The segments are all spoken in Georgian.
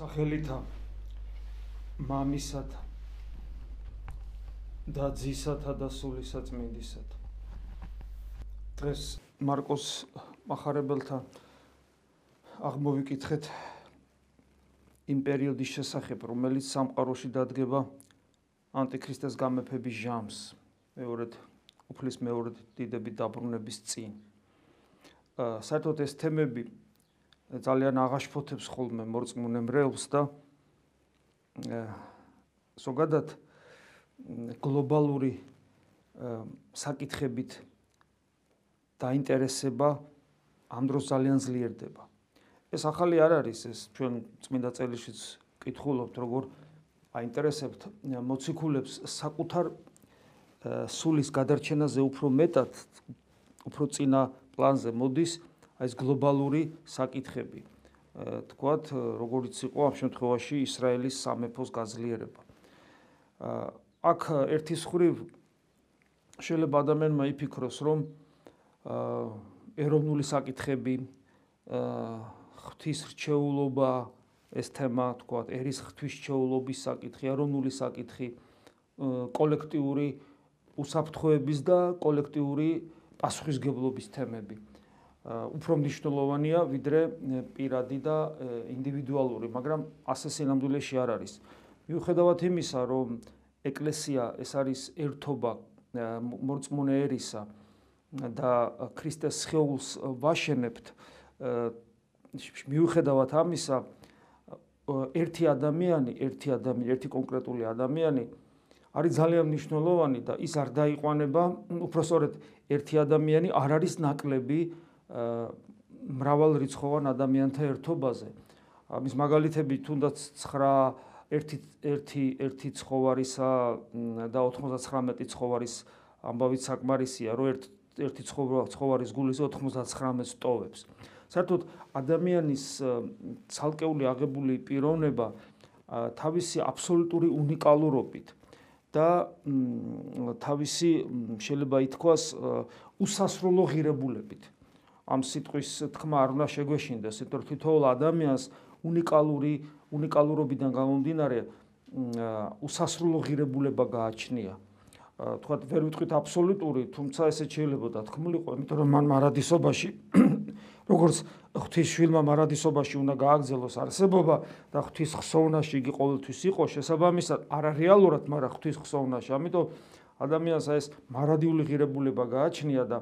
სახელითა მამისათა და ძისათა და სულისა წმინდისათა დღეს მარკოს מחარებელთა აღმოვიკითხეთ იმ პერიოდის შესახებ რომელიც სამყაროში დადგება ანტიქრისტეს გამეფების ჟამს მეორედ უფლის მეორედ დიდები დაბრუნების წინ. საერთოდ ეს თემები ძალიან აღაშფოთებს ხოლმე მორწმუნე მრევლს და ზოგადად გლობალური საკითხებით დაინტერესება ამ დროს ძალიან ძლიერდება. ეს ახალი არ არის ეს ჩვენ წმინდა წერილშიც კითხულობთ როგორ აინტერესებთ მოციქულებს საკუთარ სულის გადარჩენაზე უფრო მეტად უფრო წინა პლანზე მოდის ეს გლობალური საკითხები. თქვათ, როგორიც იყო ამ შემთხვევაში ისრაელის სამეფოს გაძლიერება. აქ ერთის ხრივ შეიძლება ადამიანმა იფიქროს, რომ ეროვნული საკითხები, ღვთის რჩეულობა, ეს თემა, თქვათ, ერის ღვთის რჩეულობის საკითხი, ეროვნული საკითხი, კოლექტიური უსაფრთხოების და კოლექტიური პასუხისგებლობის თემები. უფრო მნიშვნელოვანია ვიდრე პირადი და ინდივიდუალური, მაგრამ ასე სინამდვილეში არ არის. მიუხედავად იმისა, რომ ეკლესია ეს არის ერთობა მორწმუნე ერისა და ქრისტეს სხეულს ვაშენებთ, მიუხედავად ამისა, ერთი ადამიანი, ერთი ადამიანი, ერთი კონკრეტული ადამიანი არის ძალიან მნიშვნელოვანი და ის არ დაიყვანება, უფრო სწორედ, ერთი ადამიანი არ არის ნაკლები მრავალრიცხოვან ადამიანთა ერთობაზე. ამის მაგალითები თუნდაც 9 1 1 1 ცხოვარისა და 99 ცხოვარის ამბავით საკმარისია, რომ ერთ ერთი ცხოვარის გულის 99 ტოვებს. საერთოდ ადამიანის ცალკეული აღებული პიროვნება თავისი აბსოლუტური უნიკალურობით და თავისი შეიძლება ითქვას უსასრულო ღირებულებით ამ სიტყვის თქმა არ უნდა შეგვეშინდეს, იმიტომ რომ თითოეულ ადამიანს უნიკალური უნიკალურობიდან გამომდინარე უსასრულო ღირებულება გააჩნია. თქვათ ვერ ვიტყვით აბსოლუტური, თუმცა ესე შეიძლებოდა თქმულიყო, იმიტომ რომ მან მარადისობაში როგორც ღვთის შვილმა მარადისობაში უნდა გააგზელოს არსებობა და ღვთის ხსოვნაში იგი ყოველთვის იყო შესაბამისად არარეალურად, მაგრამ ღვთის ხსოვნაში. ამიტომ ადამიანს ეს მარადიული ღირებულება გააჩნია და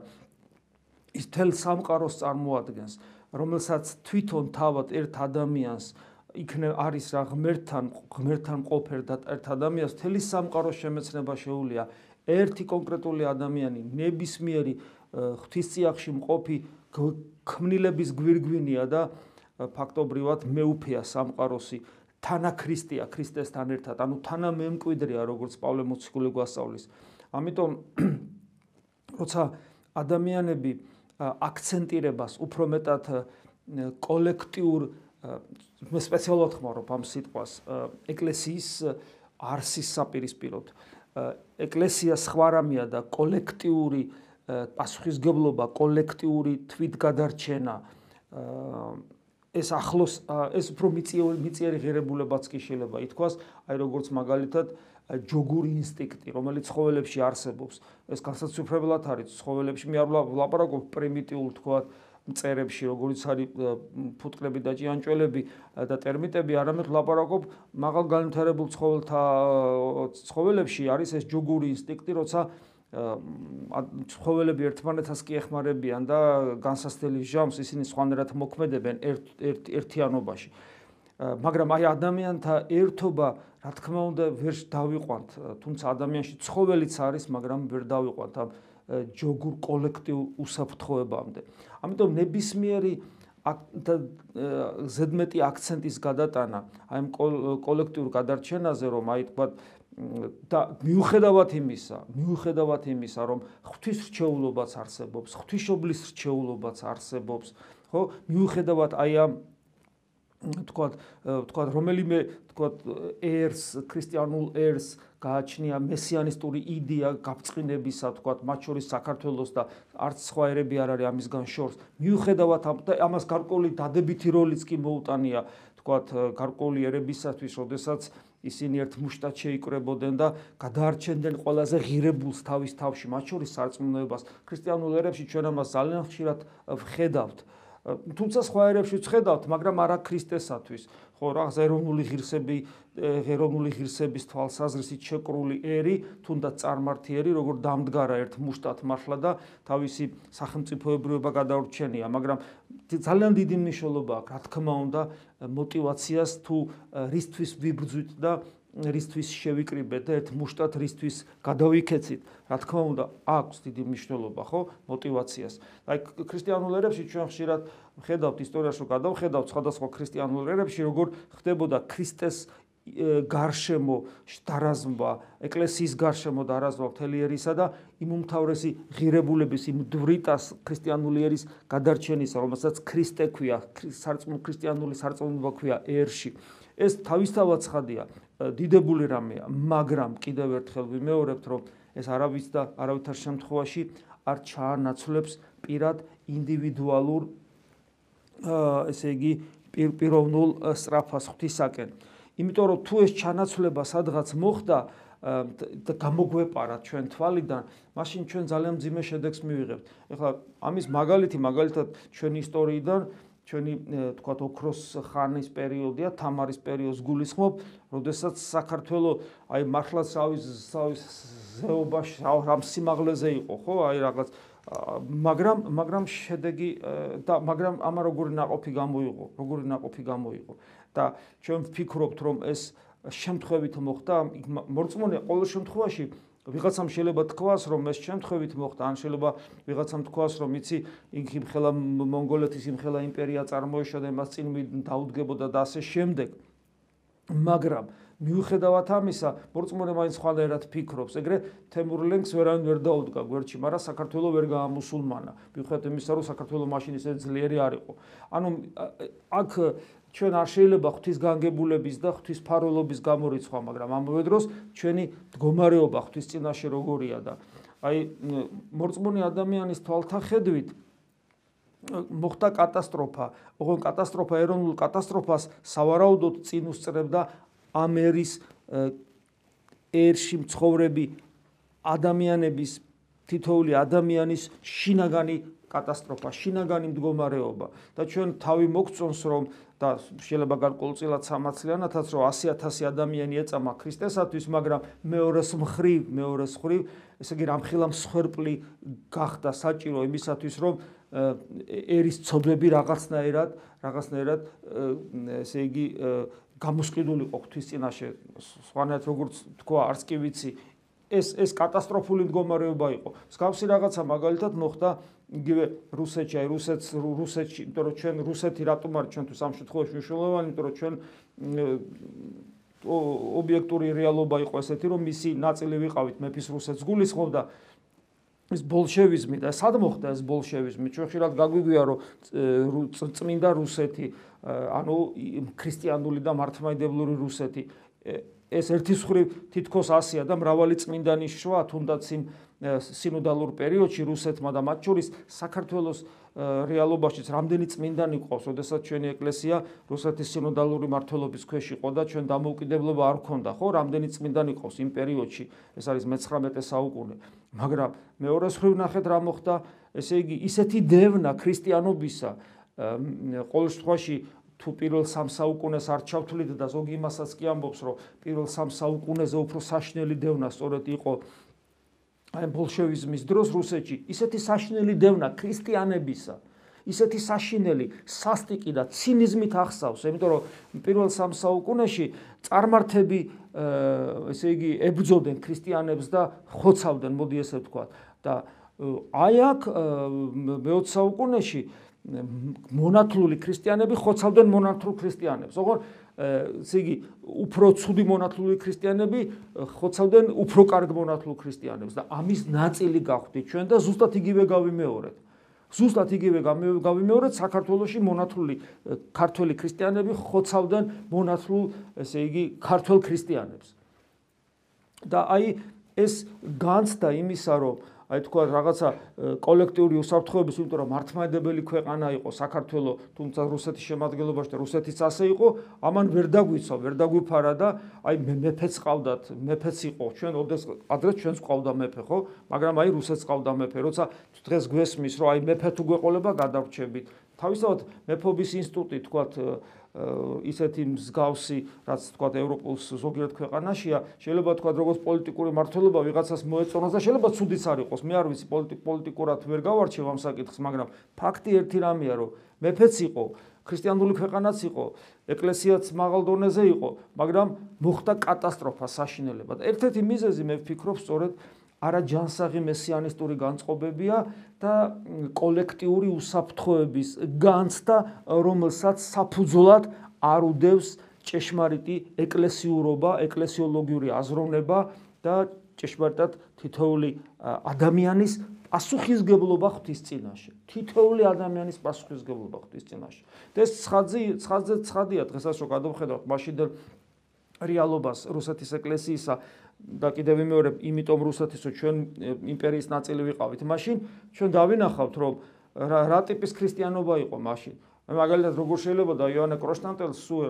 ის თელ სამყაროს წარმოადგენს, რომელსაც თვითონ თავად ერთ ადამიანს იქნებ არის რა ღმერთთან ღმერთთან ყოფერ და ერთ ადამიანს თელი სამყაროს შემეცნება შეუულია. ერთი კონკრეტული ადამიანი ნებისმიერი ღვთისციახში მყოფი ქმნილების გვირგვინია და ფაქტობრივად მეუფეა სამყაროსი. თანა ქრისტეა ქრისტესთან ერთად. ანუ თანა მემკვიდრეა როგორც პავლე მოციქული გვასწავლის. ამიტომ როცა ადამიანები აქცენტირებას უფრო მეტად კოლექტიურ მე სპეციალურად ხმარობ ამ სიტყვას ეკლესიის არსის საპირისპიროდ. ეკლესია სხვა რამეა და კოლექტიური პასუხისგებლობა კოლექტიური თვითგადარჩენა ეს ახლოს ეს უფრო მიწიერი ღირებულებაც კი შეიძლება ითქვას აი როგორც მაგალითად ჯოგური ინსტინქტი, რომელიც ცხოველებში არსებობს. ეს განსაცვიფრებლად არის ცხოველებში, მე არ ვლაპარაკობ პრიმიტიულ თქვა მწერებში, როგორც არის ფუტკრები და ჭიანჭველები და ტერმიტები, არამედ ვლაპარაკობ მაღალ განვითარებულ ცხოველთა ცხოველებში არის ეს ჯოგური ინსტინქტი, როცა ცხოველები ერთმანეთს კი ეხმარებიან და განსასწრელი ჟამს ისინი სხვანაირად მოქმედებენ ერთ ერთიანობაში. მაგრამ აი ადამიანთა ერთობა რა თქმა უნდა ვერ დავიყვანთ. თუმცა ადამიანში ცხოველიც არის მაგრამ ვერ დავიყვანთ ამ ჯოგურ კოლექტიურ უსაფრთხოებამდე. ამიტომ ნებისმიერი ზედმეტი აქცენტის გადატანა აი ამ კოლექტიურ გადარჩენაზე რომ აი თქვა და მიუხედავად იმისა მიუხედავად იმისა რომ ღვთის რჩეულობაც არსებობს ღვთისმშობლის რჩეულობაც არსებობს ხო? მიუხედავად აი ამ თქვათ თქვათ რომელიმე თქვათ ერს ქრისტიანულ ერს გააჩნია მესიანისტური იდეა გაფწყინებისა თქვათ მათ შორის საქართველოს და არც სხვა ერები არ არის ამისგან შორს მიუხედავად ამას გარკვეული დადებითი როლიც კი მოუტანია თქვათ გარკვეული ერებისათვის როდესაც ისინი ერთ მუშტად შეიკრებოდნენ და გადაარჩენდნენ ყველაზე ღირებულს თავის თავში მათ შორის სარწმუნოებას. ქრისტიანულ ერებში ჩვენ ამას ძალიან ხშირად ვხედავთ თუმცა სხვა ერებშიც ხედავთ, მაგრამ არა ქრისტესათვის. ხო, რა ღერონული ღირსები, ღერონული ღირსების თვალსაზრისით შეკრული ერი, თუნდაც წარმართიერი, როგორ დამდგარა ერთ მუშტად მართლა და თავისი სახელმწიფოებრიობა გადაურჩენია, მაგრამ ძალიან დიდი მნიშვნელობა აქვს, რა თქმა უნდა, мотивაციას თუ რისთვის ვიბრძვით და რისთვის შევიკრიბეთ და ერთ მუშტად რისთვის გადავიქეცით. რა თქმა უნდა, აქვს დიდი მნიშვნელობა, ხო, мотиваციას. აი ქრისტიანულ ერებში ჩვენ ხშირად ხედავთ ისტორიაში რომ გადავხედავთ სხვადასხვა ქრისტიანულ ერებში, როგორ ხდებოდა ქრისტეს გარშემო დარაზმვა, ეკლესიის გარშემო დარაზმვა მთელი ერისა და იმ უმთავრესი ღირებულების, იმ დვრიტას ქრისტიანული ერის გადარჩენისა, რომელსაც ქრისტე ქვია, სარწმუნო ქრისტიანული სარწმუნოება ქვია ერში. ეს თავისთავად ცხადია, დიდებული რამეა, მაგრამ კიდევ ერთხელ ვიმეორებთ, რომ ეს არავის და არავითარ შემთხვევაში არ ჩაანაცვლებს პირად ინდივიდუალურ ესე იგი პიროვნულ სწრაფას ღვთისაკენ. იმიტომ რომ თუ ეს ჩანაცვლება სადღაც მოხდა და გამოგვეპარა ჩვენ თვალიდან, მაშინ ჩვენ ძალიან ძიმე შედეგს მივიღებთ. ეხლა ამის მაგალითი მაგალითად ჩვენი ისტორიიდან ჩვენი თქვათ ოქროს ხანის პერიოდია, თამარის პერიოდს გულისხმობ, როდესაც საქართველო აი მართლა სავის სავის ზეობაში, ამ სიმაღლეზე იყო, ხო? აი რაღაც მაგრამ მაგრამ შედეგი და მაგრამ ამა როგორი ناقოფი გამოიღო, როგორი ناقოფი გამოიღო და ჩვენ ვფიქრობთ, რომ ეს შემთხვევით მოხდა, მორწმუნე ყოველ შემთხვევაში ვიღაცამ შეიძლება თქვას, რომ ეს შემთხვევით მოხდა, ან შეიძლება ვიღაცამ თქვას, რომ იცი, იქ იმხელა მონღოლეთის იმხელა იმპერია წარმოიშვა და მას წინ დაუდგებოდა და ასე შემდეგ. მაგრამ მიუხედავად ამისა, მორწმუნე მაინც ხვალერად ფიქრობს, ეგრე თემურლენგს ვერან ვერ დაუდგა გვერდში, მაგრამ საქართველოს ვერ გაამუსულმანა. მიუხედავად იმისა, რომ საქართველოს მაშინ ისე ძლიერი არ იყო. ანუ აქ ჩვენ არ შეიძლება ღვთის განგებულების და ღვთის ფარულობის გამორიცხვა, მაგრამ ამავე დროს ჩვენი მდგომარეობა ღვთის წინაშე როგორია და აი მორწმუნე ადამიანის თვალთახედვით მოხდა კატასტროფა. ოღონ კატასტროფა ეროვნულ კატასტროფას სავარაუდოდ წინ უსწრებდა ამერის ერში მცხოვრები ადამიანების თითოეული ადამიანის შინაგანი კატასტროფა, შინაგანი მდგომარეობა. და ჩვენ თავი მოგწონს რომ და შეიძლება გარკვეულწილად სამაცლიანათაც რომ 100000 ადამიანი ეწამა ქრისტესათვის, მაგრამ მეორეს მხრივ, მეორეს მხრივ, ესე იგი რამხილა მსხვერპლი გახდა საჭირო იმისათვის, რომ ერის ცოდვები რაღაცნაირად, რაღაცნაირად ესე იგი გამოსყიდულიყო ღვთისწინაშე, სხვანაირად როგორც თქვა, არც კი ვიცი, ეს ეს კატასტროფული მდგომარეობა იყო. მსგავსი რაღაცა მაგალითად მოხდა იგივე რუსეთში, აი რუსეთს რუსეთში, იმიტომ რომ ჩვენ რუსეთი რატომ არის ჩვენთვის ამ შემთხვევაში მნიშვნელოვანი, იმიტომ რომ ჩვენ ობიექტური რეალობა იყო ესეთი, რომ მისი ნაწილი ვიყავით. მეფის რუსეთს გულისხმობდა ეს ბოლშევიზმი და სად მოხდა ეს ბოლშევიზმი? ჩვენ ხშირად გაგვიგვია რომ წმინდა რუსეთი, ანუ ქრისტიანული და მართლმადიდებლური რუსეთი ეს ერთის ხრივ თითქოს 100-ია და მრავალი წმინდანი შვა თუნდაც იმ სინოდალურ პერიოდში რუსეთმა და მათ შორის საქართველოს რეალობაშიც რამდენი წმინდანი ყავს, ოდესაც ჩვენი ეკლესია რუსეთის სინოდალური მართლობის ქვეშ იყო და ჩვენ დამოუკიდებლობა არ ქონდა, ხო? რამდენი წმინდანი ყავს იმ პერიოდში, ეს არის მე-19 საუკუნე. მაგრამ მეორე ხრივ ნახეთ რა მოხდა, ესე იგი ისეთი დევნა ქრისტიანობისა ყოველ შემთხვევაში თუ პირველ სამ საუკუნეს არ ჩავთვლით და ზოგი იმასაც კი ამბობს, რომ პირველ სამ საუკუნეზე უფრო საშნელი დევნა სწორედ იყო აი ბოლშევიზმის დროს რუსეთში, ისეთი საშნელი დევნა ქრისტიანებისა, ისეთი საშინელი სასტიკი და ცინიზმით ახსავს, იმიტომ რომ პირველ სამ საუკუნეში წარმართები ესე იგი ებრძოდნენ ქრისტიანებს და ხოცავდნენ, მოდი ესე ვთქვა და აი აქ მე-20 საუკუნეში მონათლული ქრისტიანები ხოცავდნენ მონათლულ ქრისტიანებს. ოღონ ესე იგი უფრო ცუდი მონათლული ქრისტიანები ხოცავდნენ უფრო კარგ მონათლულ ქრისტიანებს და ამის ნაწილი გავხდით ჩვენ და ზუსტად იგივე გავიმეორეთ. ზუსტად იგივე გავიმეორეთ საქართველოსი მონათლული ქართველი ქრისტიანები ხოცავდნენ მონათლულ ესე იგი ქართველ ქრისტიანებს. და აი ეს განცდა იმისა რომ აი თქვა რაღაცა კოლექტიური უსაფრთხოების, იმიტომ რომ მართლმადიდებელი ქვეყანა იყო საქართველოს, თუმცა რუსეთის შემადგენლობაში და რუსეთის ასე იყო, ამან ვერ დაგვიცო, ვერ დაგვიფარა და აი მეფეც ყავდათ, მეფეც იყო. ჩვენ ოდეს ადრე ჩვენს ყავდა მეფე, ხო? მაგრამ აი რუსეთს ყავდა მეფე, როცა დღეს გვესმის, რომ აი მეფე თუ გვეყოლება, გადავრჩებით. თავისთავად მეფობის ინსტიტუტი თქვა ისეთი მსგავსი, რაც თქვა ევროპის ზოგიერთ ქვეყანაშია, შეიძლება თქვა როგორც პოლიტიკური მართლობა ვიღაცას მოეწონოს და შეიძლება ცუდიც არ იყოს. მე არ ვიცი პოლიტიკურად ვერ გავარჩევ ამ საკითხს, მაგრამ ფაქტი ერთი რამეა, რომ მეფეც იყო, ქრისტიანული ქვეყანაც იყო, ეკლესიაც მაღალ დონეზე იყო, მაგრამ მოხდა კატასტროფა საშინელებად. ერთ-ერთი მიზეზი მე ვფიქრობ სწორედ არა ჯანსაღი მესიანისტური განწყობებია და კოლექტიური უსაფრთხოების განცდა, რომელსაც საფუძვლად არ უდევს ჭეშმარიტი ეკლესიურობა, ეკლესიოლოგიური აზროვნება და ჭეშმარიტად თითოეული ადამიანის პასუხისგებლობა ღვთის წინაშე. თითოეული ადამიანის პასუხისგებლობა ღვთის წინაშე. და ეს ცხაძი, ცხაძე ცხადია დღესაც რო გადავხედავთ მაშინდელ რეალობას რუსეთის ეკლესიისა და კიდევ ვიმეორებ, იმიტომ რუსეთისო ჩვენ იმპერიის ნაწილი ვიყავით, მაშინ ჩვენ დავინახავთ, რომ რა ტიპის ქრისტიანობა იყო მაშინ. მაგალითად, როგორ შეიძლება და იოანე კროშტანტელს სულ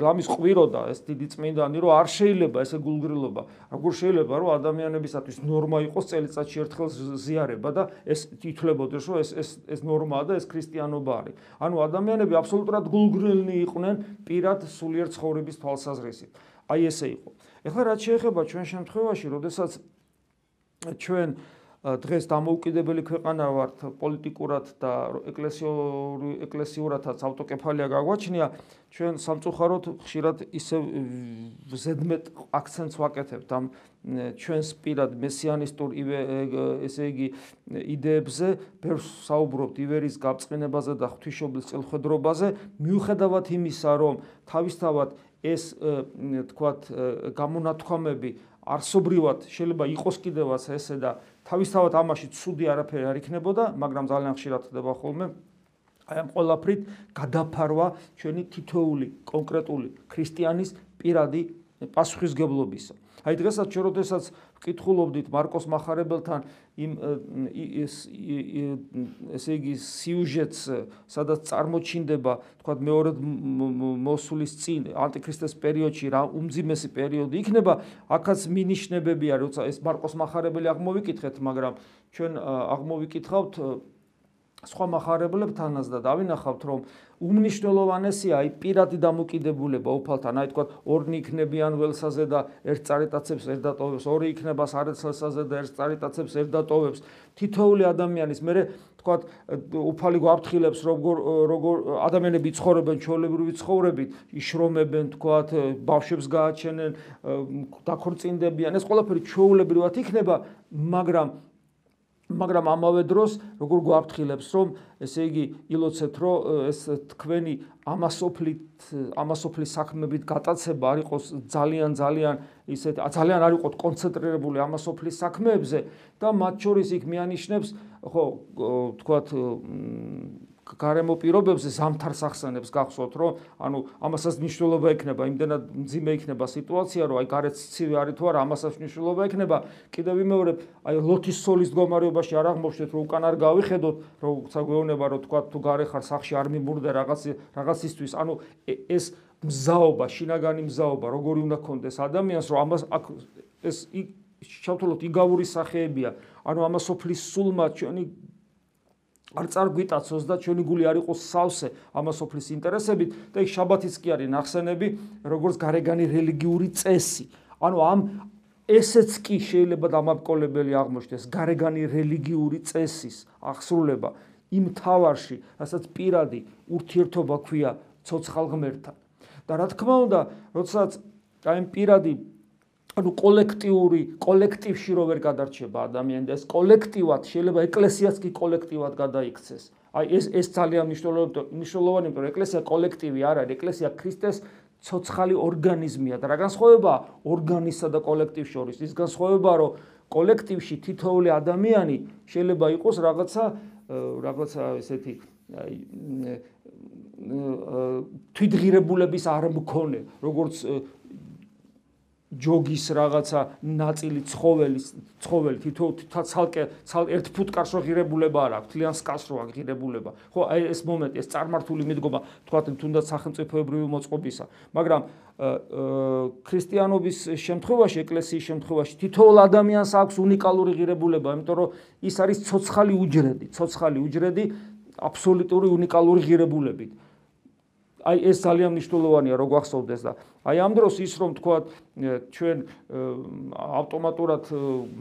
ლამის ყვიროდა ეს დიდი წმინდანი, რომ არ შეიძლება ესე გულგრილობა. როგორ შეიძლება, რომ ადამიანებისათვის ნორმა იყოს წელიწადში ერთხელ ზიარება და ეს თითლებოდეს, რომ ეს ეს ეს ნორმაა და ეს ქრისტიანობა არის. ანუ ადამიანები აბსოლუტურად გულგრილნი იყვნენ პირად სულიერ ცხოვრების თვალსაზრისით. აი ესე იყო. ეხლა რაც შეეხება ჩვენ შემთხვევაში, როდესაც ჩვენ დღეს დამოუკიდებელი ქვეყანა ვართ პოლიტიკურად და ეკლესიური ეკლესიურათაც ავტოკეფალია გაგვაჩნია, ჩვენ სამწუხაროდ ხშირად ისე ზედმეტ აქცენტს ვაკეთებთ. ამ ჩვენს პირად მესიანისტურ ესე იგი იდეებზე, ბევრს საუბრობთ ივერის გაბწყინებაზე და ღვთისმშობლის წელხედრობაზე, მიუხედავად იმისა, რომ თავისთავად ეს თქვათ გამონათქვამები არსობრივად შეიძლება იყოს კიდევაც ესე და თავისთავად ამაში ცუდი არაფერი არ იქნებოდა, მაგრამ ძალიან ხშირად ხდება ხოლმე აი ამ ყოლაფრით გადაფარვა ჩვენი თითოეული კონკრეტული ქრისტიანის პირადი პასუხისგებლობისა. აი დღესაც ჩვენ როდესაც ვკითხულობდით მარკოს მახარებელთან იმ ესე იგი სიუჟეტს, სადაც წარმოჩინდება, თქვა მეორედ მოსulis წინ ანტიქრისტეს პერიოდში რა უმძიმესი პერიოდი იქნება, აქაც მინიშნებებია, როცა ეს მარკოს მახარებელი აღმოვიკითხეთ, მაგრამ ჩვენ აღმოვიკითხავთ სხვა מחარებლებთანაც და დავინახავთ რომ უმნიშვნელოვანესია აი პირადი დამოკიდებულება უფალთან. აი თქვა ორნი იქნებიან ველსაზე და ერთ წარიტაცებს ერთ დატოვებს. ორი იქნება სარეცელსაზე და ერთ წარიტაცებს ერთ დატოვებს. თითოეული ადამიანის მე თქვა უფალი გვაფრთხილებს როგორ როგორ ადამიანები ცხოვრობენ ჩვეულებრივი ცხოვრებით იშრომებენ თქვა ბავშვებს გააჩენენ დაქორწინდებიან. ეს ყველაფერი ჩვეულებრივად იქნება მაგრამ მაგრამ ამავე დროს როგორ გვაფრთხილებს რომ ესე იგი ილოცეთ რომ ეს თქვენი ამასოფლით ამასოფლის საქმებით გატაცება არ იყოს ძალიან ძალიან ისეთ ძალიან არ იყოთ კონცენტრირებული ამასოფლის საქმეებზე და მათ შორის იქ მიანიშნებს ხო თქვათ გარემო პირობებზე ზამთარს ახსენებს გახსოვთ რომ ანუ ამასაც მნიშვნელობა ექნება იმდენად მძიმე იქნება სიტუაცია რომ აი გარეთ ცივი არის თუ არა ამასაც მნიშვნელობა ექნება. კიდევ ვიმეორებ აი ლოთის სოლის მდგომარეობაში არ აღმოჩნდეთ რომ უკან არ გავიხედოთ რომ საგვეუბნება რომ თქვა თუ გარე ხარ სახში არ მიმურდა რაღაც რაღაცისთვის. ანუ ეს მზაობა შინაგანი მზაობა როგორი უნდა კონდეს ადამიანს რომ ამას ეს შევთვალოთ იგავური სახეებია. ანუ ამას სოფლის სულმა ჩვენი არ წარგვიტაცოს და ჩვენი გული არ იყოს სავსე ამასოფლის ინტერესებით და იქ შაბათიც კი არის ნახსენები როგორც გარეგანი რელიგიური წესი. ანუ ამ ესეც კი შეიძლება დამაბკოლებელი აღმოჩნდეს გარეგანი რელიგიური წესის აღსრულება იმ თავარში, რასაც პირადი ურთიერთობა ქვია ცოცხალ ღმერთთან. და რა თქმა უნდა, როდესაც აი ამ პირადი ანუ კოლექტიური კოლექტივში რო ვერ გადარჩება ადამიანი და ეს კოლექტივად შეიძლება ეკლესიაც კი კოლექტივად გადაიქცეს. აი ეს ეს ძალიან მნიშვნელოვანი, იმიტომ რომ ეკლესია კოლექტივი არ არის, ეკლესია ქრისტეს ცოცხალი ორგანიზმია და რა განსხვავება ორგანიზსა და კოლექტივ შორის? ის განსხვავება, რომ კოლექტივში თითოეული ადამიანი შეიძლება იყოს რაღაცა რაღაცა ესეთი აი თვითღირებულების არ მქონე როგორც ჯოგის რაღაცა ნაწილი ცხოველის ცხოველი თითო ცალკე ცალ ერთ ფუტკარს რო ღირებულება არ აქვს თლიან სკას რო აქვს ღირებულება. ხო აი ეს მომენტი ეს წარმართული მიდგომა თქვა თუნდაც სახელმწიფოებრივი მოწყობისა. მაგრამ ქრისტიანობის შემთხვევაში ეკლესიის შემთხვევაში თითოეულ ადამიანს აქვს უნიკალური ღირებულება იმიტომ რომ ის არის ცოცხალი უჯრედი ცოცხალი უჯრედი აბსოლუტური უნიკალური ღირებულებით აი ეს ძალიან მნიშვნელოვანია რო გვახსოვდეს და აი ამ დროს ის რომ თქვა ჩვენ ავტომატურად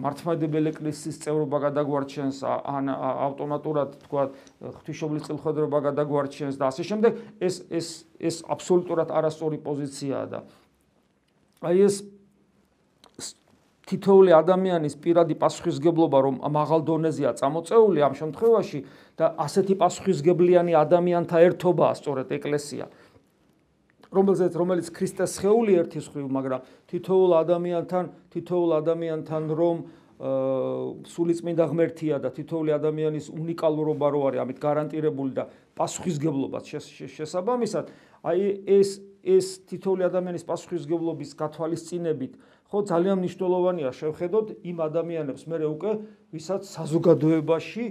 მართლმადიდებელი ეკლესიის წევრობა გადაგვარჩენს ან ავტომატურად თქვა ღვთისმშობლის წილხვედრობა გადაგვარჩენს და ასე შემდეგ ეს ეს ეს აბსოლუტურად არასწორი პოზიციაა და აი ეს თითოეული ადამიანის პირადი პასუხისგებლობა რომ მაღალ დონეზეა წამოწეული ამ შემთხვევაში და ასეთი პასუხისგებლიანი ადამიანთა ერთობაა სწორედ ეკლესია. რომელზეც რომელიც ქრისტეს შეეული ერთის ხრივ მაგრამ თითოეულ ადამიანთან თითოეულ ადამიანთან რომ სულიწმინდა ღმერთია და თითოეული ადამიანის უნიკალურობა რო არის ამით გარანტირებული და პასუხისგებლობაც შესაბამისად აი ეს ეს თითოეული ადამიანის პასუხისგებლობის გათვალისწინებით ხო ძალიან მნიშვნელოვანია შევხედოთ იმ ადამიანებს. მე უკვე ვისაც საზოგადოებაში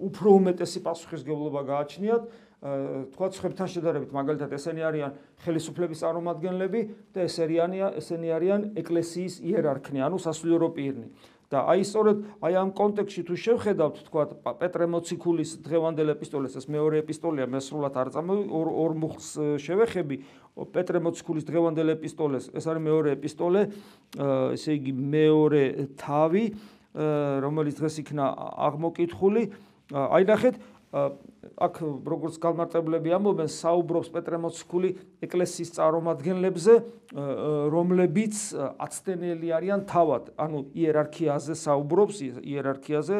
უფრო უმეტესი პასუხისგებლობა გააჩნიათ თქვა ცხებთან შედარებით მაგალითად ესენი არიან ხელისუფლების წარმომადგენლები და ესენია ესენი არიან ეკლესიის იერარქნი ანუ სასულიერო პირნი და აი სწორედ აი ამ კონტექსში თუ შევხედავთ თქვა პეტრე მოციქულის დღევანდელ ეპისტოლეს ეს მეორე ეპისტოლეა მე სრულად არ წამო ორ ორ მუხს შევეხები. პეტრე მოციქულის დღევანდელ ეპისტოლეს ეს არის მეორე ეპისტოლე ესე იგი მეორე თავი რომელიც დღეს იქნა აღმოკითხული. აი ნახეთ აქ როგორც გამარტებლები ამბობენ საუბრობს პეტრე მოციქული ეკლესიის წარმომადგენლებზე რომლებიც აცდენელი არიან თავად. ანუ იერარქიაზე საუბრობს იერარქიაზე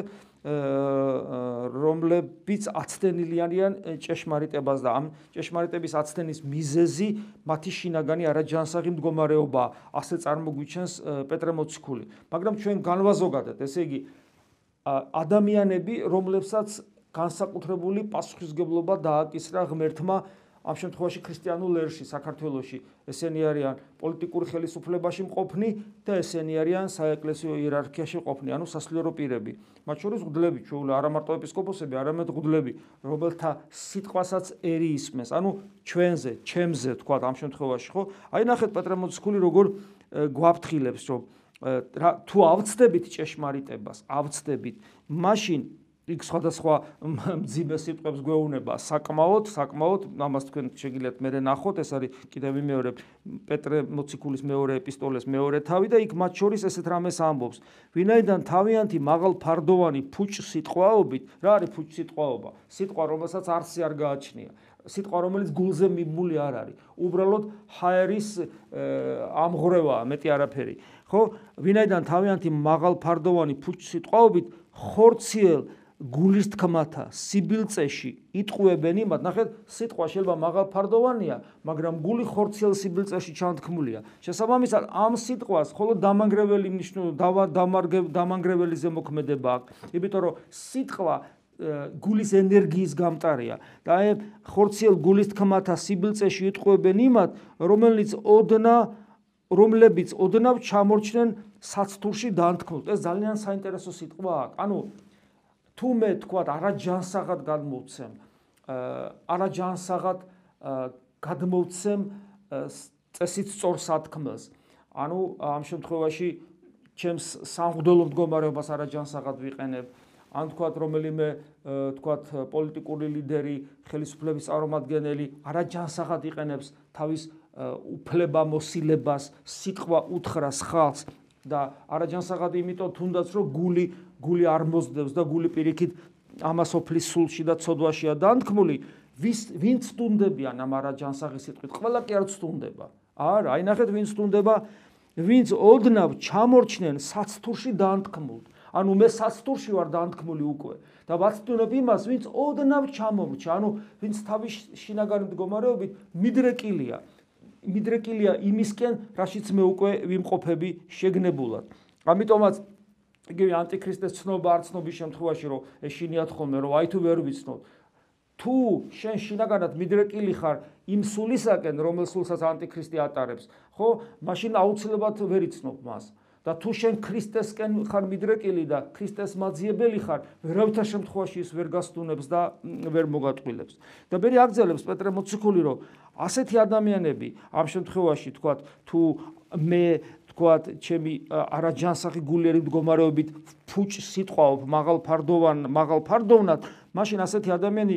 რომლებიც აცდენილი არიან ჭეშმარიტებას და ამ ჭეშმარიტების აცდენის მიზეზი მათი შინაგანი არაჯანსაღი მდგომარეობა. ასე წარმოგვიჩენს პეტრე მოციქული. მაგრამ ჩვენ განვაზოგადეთ ესე იგი ადამიანები რომლებსაც განსაკუთრებული პასუხისგებლობა დააკისრა ღმერთმა ამ შემთხვევაში ქრისტიანულ ერში საქართველოში. ესენი არიან პოლიტიკური ხელისუფლებაში მყოფნი და ესენი არიან საეკლესიო იერარქიაში მყოფნი ანუ სასულიერო პირები. მათ შორის ღდლები ჩვეული არა მარტო ეპისკოპოსები არამედ ღდლები რომელთა სიტყვასაც ერი ისმეს. ანუ ჩვენზე ჩემზე თქვა ამ შემთხვევაში ხო? აი ნახეთ პეტრე მოციქული როგორ გვაფრთხილებს რომ თუ ავწდებით ჭეშმარიტებას ავწდებით მაშინ იქ სხვადასხვა მძიმე სიტყვებს გვეუბნება საკმაოდ, საკმაოდ, ამას თქვენ შეგიძლიათ მე ნახოთ, ეს არის კიდევ მეორე პეტრე მოციქულის მეორე ეპისტოლეს მეორე თავი და იქ მათ შორის ესეთ რამეს ამბობს. ვინაიდან თავიანთი მაღალ ფარდოვანი ფუჭ სიტყვაობით, რა არის ფუჭ სიტყვაობა? სიტყვა, რომელსაც არსი არ გააჩნია. სიტყვა რომელიც გულზე მიმული არ არის. უბრალოდ ჰაერის ამღრევაა, მეტი არაფერი. ხო? ვინაიდან თავიანთი მაღალ ფარდოვანი ფუჭ სიტყვაობით ხორციელ გულის თქმათა სიბილწეში იტყუებენ იმათ ნახეთ სიტყვა შეიძლება მაღალფარდოვანია მაგრამ გული ხორციელ სიბილწეში ჩანთქმულია. შესაბამისად ამ სიტყვას მხოლოდ დამანგრეველი ნიშნულობა დამანგრეველი ზემოქმედება აქვს. იმიტომ რომ სიტყვა გულის ენერგიის გამტარია. და აი ხორციელ გულის თქმათა სიბილწეში იტყუებენ იმათ რომელიც ოდნა რომლებიც ოდნავ ჩამორჩნენ საცთურში დანთქმულთ ეს ძალიან საინტერესო სიტყვაა ანუ თუ მე თქვა არაჯანსაღად გადმოვცემ არაჯანსაღად გადმოვცემ წესით სწორ სათქმელს ანუ ამ შემთხვევაში ჩემს სამღვდელო მდგომარეობას არაჯანსაღად ვიყენებ. ან თქვა რომელიმე თქვა პოლიტიკური ლიდერი ხელისუფლების წარმომადგენელი არაჯანსაღად იყენებს თავის უფლებამოსილებას სიტყვა უთხრას ხალხს და არაჯანსაღად იმიტომ თუნდაც რომ გული გული არ მოსდევს და გული პირიქით ამასოფლის სულში და ცოდვაშია დანთქმული ვის ვინ სტუნდებიან ამ არაჯანსაღი სიტყვით? ყველა კი არ სტუნდება. არა აი ნახეთ ვინ სტუნდება. ვინც ოდნავ ჩამორჩნენ საცთურში დანთქმულ. ანუ მე საცთურში ვარ დანთქმული უკვე. და ვაცდუნებ იმას ვინც ოდნავ ჩამორჩა. ანუ ვინც თავის შინაგანი მდგომარეობით მიდრეკილია მიდრეკილია იმისკენ, რაშიც მე უკვე ვიმყოფები შეგნებულად. ამიტომაც იგივე ანტიქრისტეს ცნობა არ ცნობის შემთხვევაში რომ ეშინიათ ხოლმე რომ აი თუ ვერ ვიცნობ თუ შენ შინაგანად მიდრეკილი ხარ იმ სულისაკენ რომელ სულსაც ანტიქრისტი ატარებს ხო? მაშინ აუცილებლად ვერ იცნობ მას. და თუ შენ ქრისტესკენ ხარ მიდრეკილი და ქრისტეს მაძიებელი ხარ, ვერავითარ შემთხვევაში ის ვერ გასტუნებს და ვერ მოგატყილებს. და მე აგზელებს პეტრე მოციქული, რომ ასეთი ადამიანები ამ შემთხვევაში თქვა თუ მე თქვა ჩემი არაჯანსაღი გულიერი მდგომარეობით ფუჭ სიტყვაობ მაღალ ფარდოვან მაღალ ფარდოვნად, მაშინ ასეთი ადამიანი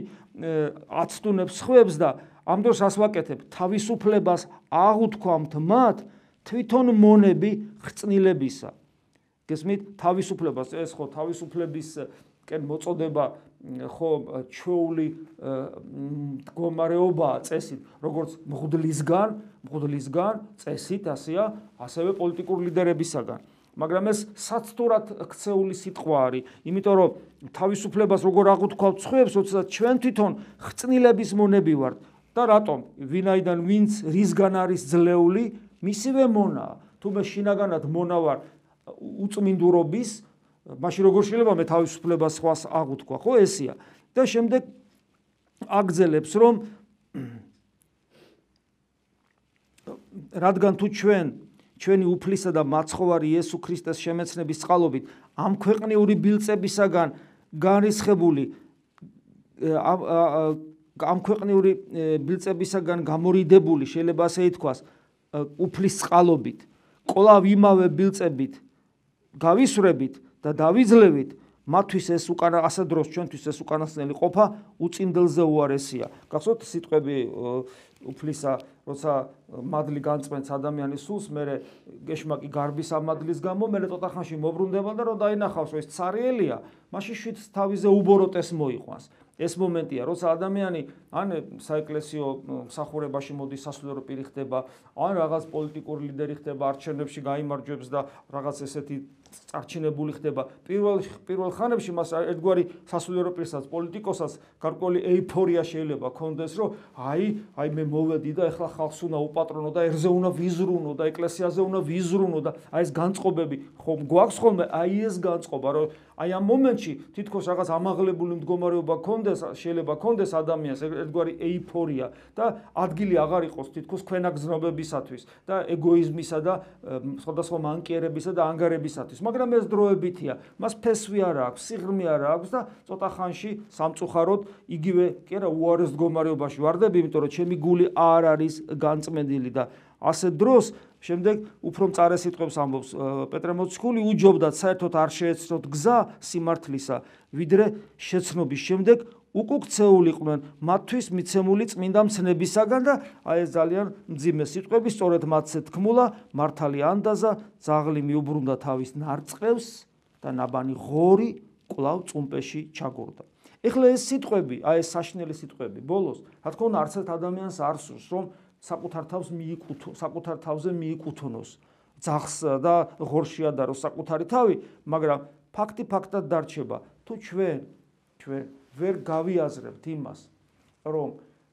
აცტუნებს ხვებს და ამ დროს ასვაკეთებ თავისუფლებას აღუთქვამთ მათ თვითონ მონები ხრწნილებისა. გესმით? თავისუფლებას. ეს ხო თავისუფლების კენ მოწოდება ხო ჩვეული მდგომარეობაა წესით, როგორც მღვდლისგან, მღვდლისგან წესით ასეა, ასევე პოლიტიკურ ლიდერებისაგან. მაგრამ ეს საცდურად ქცეული სიტყვა არის, იმიტომ რომ თავისუფლებას როგორ აღუთქვავთ ცხებს, თორსა ჩვენ თვითონ ხრწნილების მონები ვართ და რატომ? ვინაიდან ვინც რისგან არის ძლეული, მისივე მონა თუ მე შინაგანად მონა ვარ უწმინდურობის მაშინ როგორ შეიძლება მე თავისუფლებას სხვას აღუთქვა ხო ესია და შემდეგ აგზელებს რომ რადგან თუ ჩვენ ჩვენი უფლისა და მაცხოვარი იესო ქრისტეს შემეცნების წყალობით ამ ქვეყნიური ბილწებისაგან განრისხებული ამ ქვეყნიური ბილწებისაგან გამორიდებული შეიძლება ასე ითქვას უფლის წყალობით, ყოლავ იმავე ბილწებით გავისვრებით და დავიძლევით, მათთვის ეს უკანა ასა დროს ჩვენთვის ეს უკანასკნელი ყოფა უწინდელზე უარესია. გახსოვთ სიტყვები უფლისა, როცა მადლი განწმენს ადამიანის სულს, მე გეშმაკი გარბის ამადლის გამო, მე ტოტახანში მოbrunდება და რომ დაინახავს, რომ ეს цаრიელია, მაშინ შვიდ თავიზე უბოროტეს მოიყვანს. ეს მომენტია, როცა ადამიანი ან საეკლესიო მსახურებაში მოდის სასულიერო პირი ხდება, ან რაღაც პოლიტიკური ლიდერი ხდება, არჩევნებში გამოიმარჯვებს და რაღაც ესეთი წარჩინებული ხდება. პირველ პირველ ხანებში მას ერთგვარი სასულიერო პირსაც, პოლიტიკოსაც გარკვეული ეიფორია შეიძლება კონდეს, რომ აი, აი მე მოვედი და ეხლა ხალხს უნდა უპატრონო და ერზე უნდა ვიზრუნო და ეკლესიაზე უნდა ვიზრუნო და აი ეს განწყობები ხომ გვაქვს ხოლმე აი ეს განწყობა, რომ აი ამ მომენტში თითქოს რაღაც ამაღლებული მდგომარეობა კონდეს, შეიძლება კონდეს ადამიანს ერთგვარი ეიფორია და ადგილი აღარ იყოს თითქოს ქვენაგზნობებისათვის და ეგოიზმისა და სხვადასხვა მანკიერებისა და ანგარებისათვის. მაგრამ ეს დროებითია. მას ფესვი არ აქვს, სიღრმე არ აქვს და ცოტა ხანში სამწუხაროდ იგივე კი არა უარეს მდგომარეობაში ვარდები, იმიტომ რომ ჩემი გული არ არის განწმენდილი და ასე დროს შემდეგ უფრო მწარე სიტყვებს ამბობს პეტრე მოციქული უჯობდათ საერთოდ არ შეეცნოთ გზა სიმართლისა ვიდრე შეცნობის შემდეგ უკუქცეულიყვნენ მათთვის მიცემული წმინდა მცნებისაგან და აი ეს ძალიან მძიმე სიტყვები სწორედ მათზე თქმულა მართალი ანდაზა ზაღლი მიუბრუნდა თავის ნარწყევს და ნაბანი ღორი კლავ წუმპეში ჩაგორდა. ეხლა ეს სიტყვები აი ეს საშნელი სიტყვები ბოლოს რა თქმა უნდა არც ერთ ადამიანს არ სურს რომ საკუთარ თავს მიიკუთო საკუთარ თავზე მიიკუთონოს ძახს და ღორში ადარო საკუთარი თავი მაგრამ ფაქტი ფაქტად დარჩება. თუ ჩვენ ჩვენ ვერ გავიაზრებთ იმას, რომ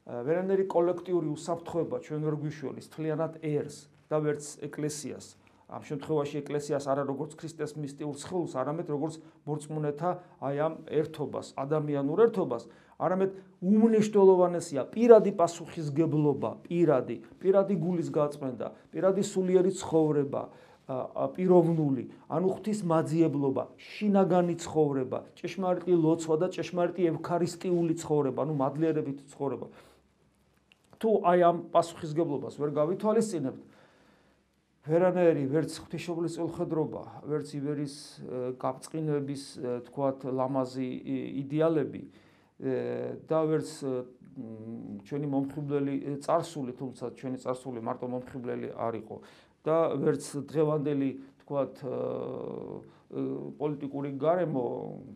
ვერანაირი კოლექტიური უსაფრთხოება ჩვენ ვერ გვიშველის თლიანად ერს და ვერც ეკლესიას. ამ შემთხვევაში ეკლესიას არა როგორც ქრისტეს მისტიურ სხეულს, არამედ როგორც მორწმუნეთა აი ამ ერთობას, ადამიანურ ერთობას, არამედ უმნიშვნელოვანესია პირადი პასუხისგებლობა, პირადი, პირადი გულის გაწმენდა, პირადი სულიერი ცხოვრება, პიროვნული, ანუ ღვთისმაძიებლობა, შინაგანი ცხოვრება, ჭეშმარიტი ლოცვა და ჭეშმარიტი ევქარისტიული ცხოვრება, ანუ მადლიერებით ცხოვრება. თუ აი ამ პასუხისგებლობას ვერ გავითვალისწინებთ, ვერანაირი ვერც ღვთისმშობლის წილხედრობა, ვერც ივერის გაბწყინების, თქვათ, ლამაზი იდეალები და ვერც ჩვენი მომხიბვლელი царსული, თუმცა ჩვენი царსული მარტო მომხიბვლელი არ იყო, და ვერც დღევანდელი თქვათ პოლიტიკური გარემო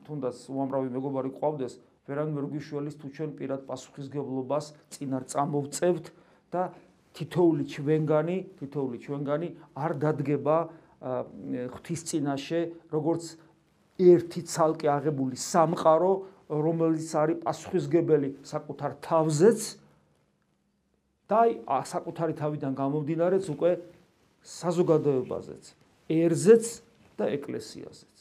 თუნდაც უამრავი მეგობარი ყავდეს ვერან ვერ გიშველის თუ ჩვენ პირად პასუხისგებლობას წინარ წამოვწევთ და თითოული ჩვენგანი თითოული ჩვენგანი არ დადგება ღვთის წინაშე როგორც ერთი ცალკე აღებული სამყარო რომელიც არის პასუხისგებელი საკუთარ თავზეც და საკუთარი თავიდან გამომდინარეც უკვე საზოგადოებაზეც, ერზეც და ეკლესიაზეც.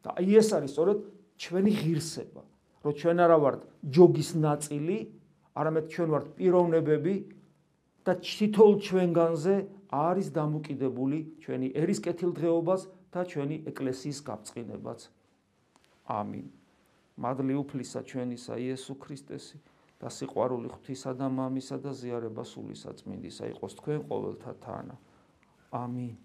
და აი ეს არის სწორედ ჩვენი ღირსება, რომ ჩვენ არა ვართ ჯოგის ნაწილი, არამედ ჩვენ ვართ პიროვნებები და თითოეულ ჩვენგანზე არის დამოკიდებული ჩვენი ერის კეთილდღეობას და ჩვენი ეკლესიის გაფწინებაც. ამინ. მადლი უფლისა ჩვენისა იესო ქრისტესი და სიყვარული ღვთისა და მამისა და ზიარება სული საწმინდისა იყოს თქვენ ყოველთა თანა. ამინ.